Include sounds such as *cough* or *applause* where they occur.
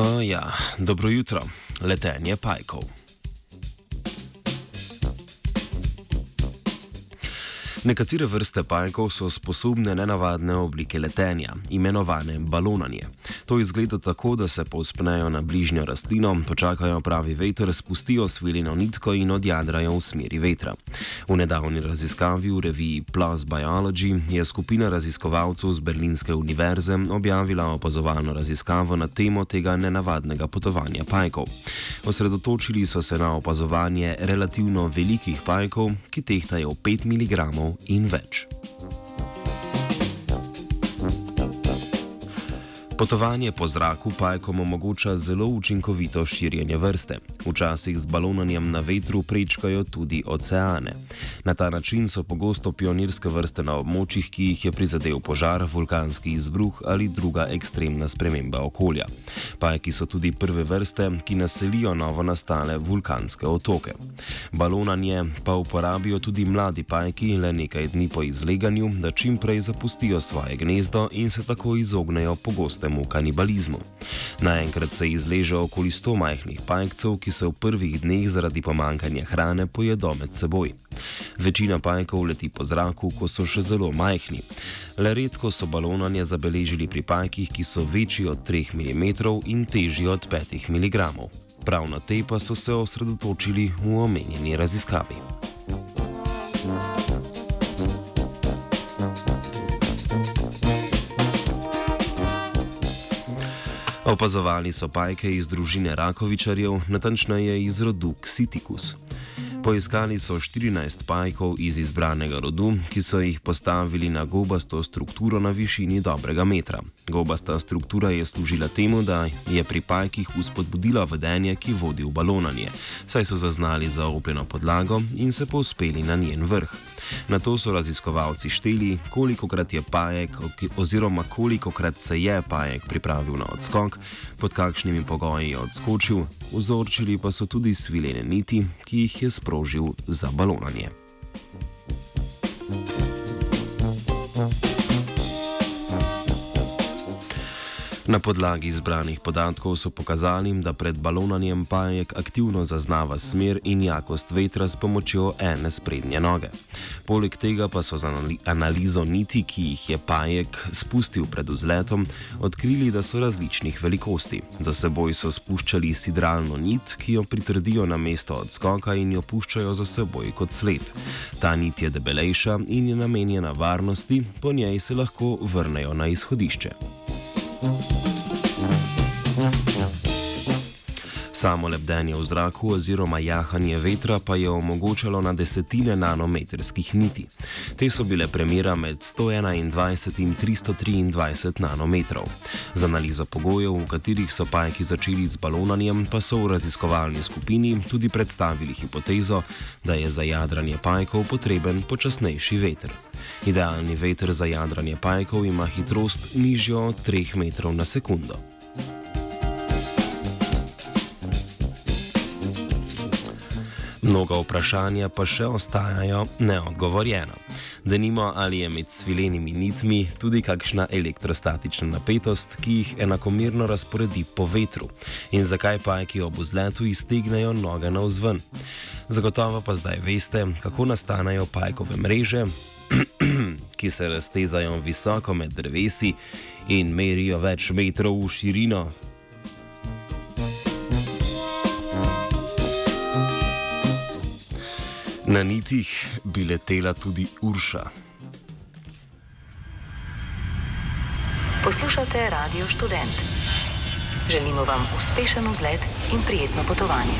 O, ja, dobro jutro, letenje pajkov. Nekatere vrste pajkov so sposobne nenavadne oblike letenja, imenovane balonanje. To izgleda tako, da se povzpnejo na bližnjo rastlino, počakajo pravi veter, spustijo svileno nitko in odjadrajo v smeri vetra. V nedavni raziskavi v reviji Plus Biology je skupina raziskovalcev z Berlinske univerze objavila opazovalno raziskavo na temo tega nenavadnega potovanja pajkov. Osredotočili so se na opazovanje relativno velikih pajkov, ki tehtajo 5 mg in več. Potovanje po zraku pajkom omogoča zelo učinkovito širjenje vrste. Včasih z balonanjem na vetru prečkajo tudi oceane. Na ta način so pogosto pionirske vrste na območjih, ki jih je prizadel požar, vulkanski izbruh ali druga ekstremna sprememba okolja. Pajki so tudi prve vrste, ki naselijo novo nastale vulkanske otoke. Balonanje pa uporabijo tudi mladi pajki le nekaj dni po izleganju, da čim prej zapustijo svoje gnezdo in se tako izognejo pogoste temu kanibalizmu. Naenkrat se izleže okoli 100 majhnih pajkcev, ki se v prvih dneh zaradi pomankanja hrane pojedo med seboj. Večina pajkov leti po zraku, ko so še zelo majhni. Le redko so balonanje zabeležili pri pajkih, ki so večji od 3 mm in težji od 5 mg. Prav na te pa so se osredotočili v omenjeni raziskavi. Opazovali so pajke iz družine Rakovičarjev, natančneje iz rodu Ksitikus. Poiskali so 14 pajkov iz izbranega rodu, ki so jih postavili na gobasto strukturo na višini dobrega metra. Gobasta struktura je služila temu, da je pri pajkih uspodbudila vedenje, ki vodi v balonanje, saj so zaznali zaopljeno podlago in se povzpeli na njen vrh. Na to so raziskovalci šteli, koliko krat je pajek oziroma koliko krat se je pajek pripravil na odskok, pod kakšnimi pogoji je odskočil, vzorčili pa so tudi svilene niti, ki jih je sprožil za balonanje. Na podlagi zbranih podatkov so pokazali, da pred balonanjem pajek aktivno zaznava smer in jakost vetra s pomočjo ene sprednje noge. Poleg tega pa so z analizo niti, ki jih je pajek spustil pred vzletom, odkrili, da so različnih velikosti. Za seboj so spuščali sidralno nit, ki jo pritrdijo na mesto odskoka in jo puščajo za seboj kot sled. Ta nit je debelejša in je namenjena varnosti, po njej se lahko vrnejo na izhodišče. Samo lebdenje v zraku oziroma jahanje vetra pa je omogočalo na desetine nanometrskih niti. Te so bile premjera med 121 in 323 nanometrov. Z analizo pogojev, v katerih so pajki začeli z balonanjem, pa so v raziskovalni skupini tudi predstavili hipotezo, da je za jadranje pajkov potreben počasnejši veter. Idealni veter za jadranje pajkov ima hitrost nižjo od 3 metrov na sekundo. Mnoga vprašanja pa še ostajajo neodgovorjena. Da nima ali je med svilenimi nitmi tudi kakšna elektrostatična napetost, ki jih enakomerno razporedi po vetru in zakaj pajki ob vzletu iztegnejo noge na vzven. Zagotovo pa zdaj veste, kako nastanejo pajkove mreže, *clears throat* ki se raztezajo visoko med drevesi in merijo več metrov v širino. Na nitih bi letela tudi Urša. Poslušate Radio Student. Želimo vam uspešen vzlet in prijetno potovanje.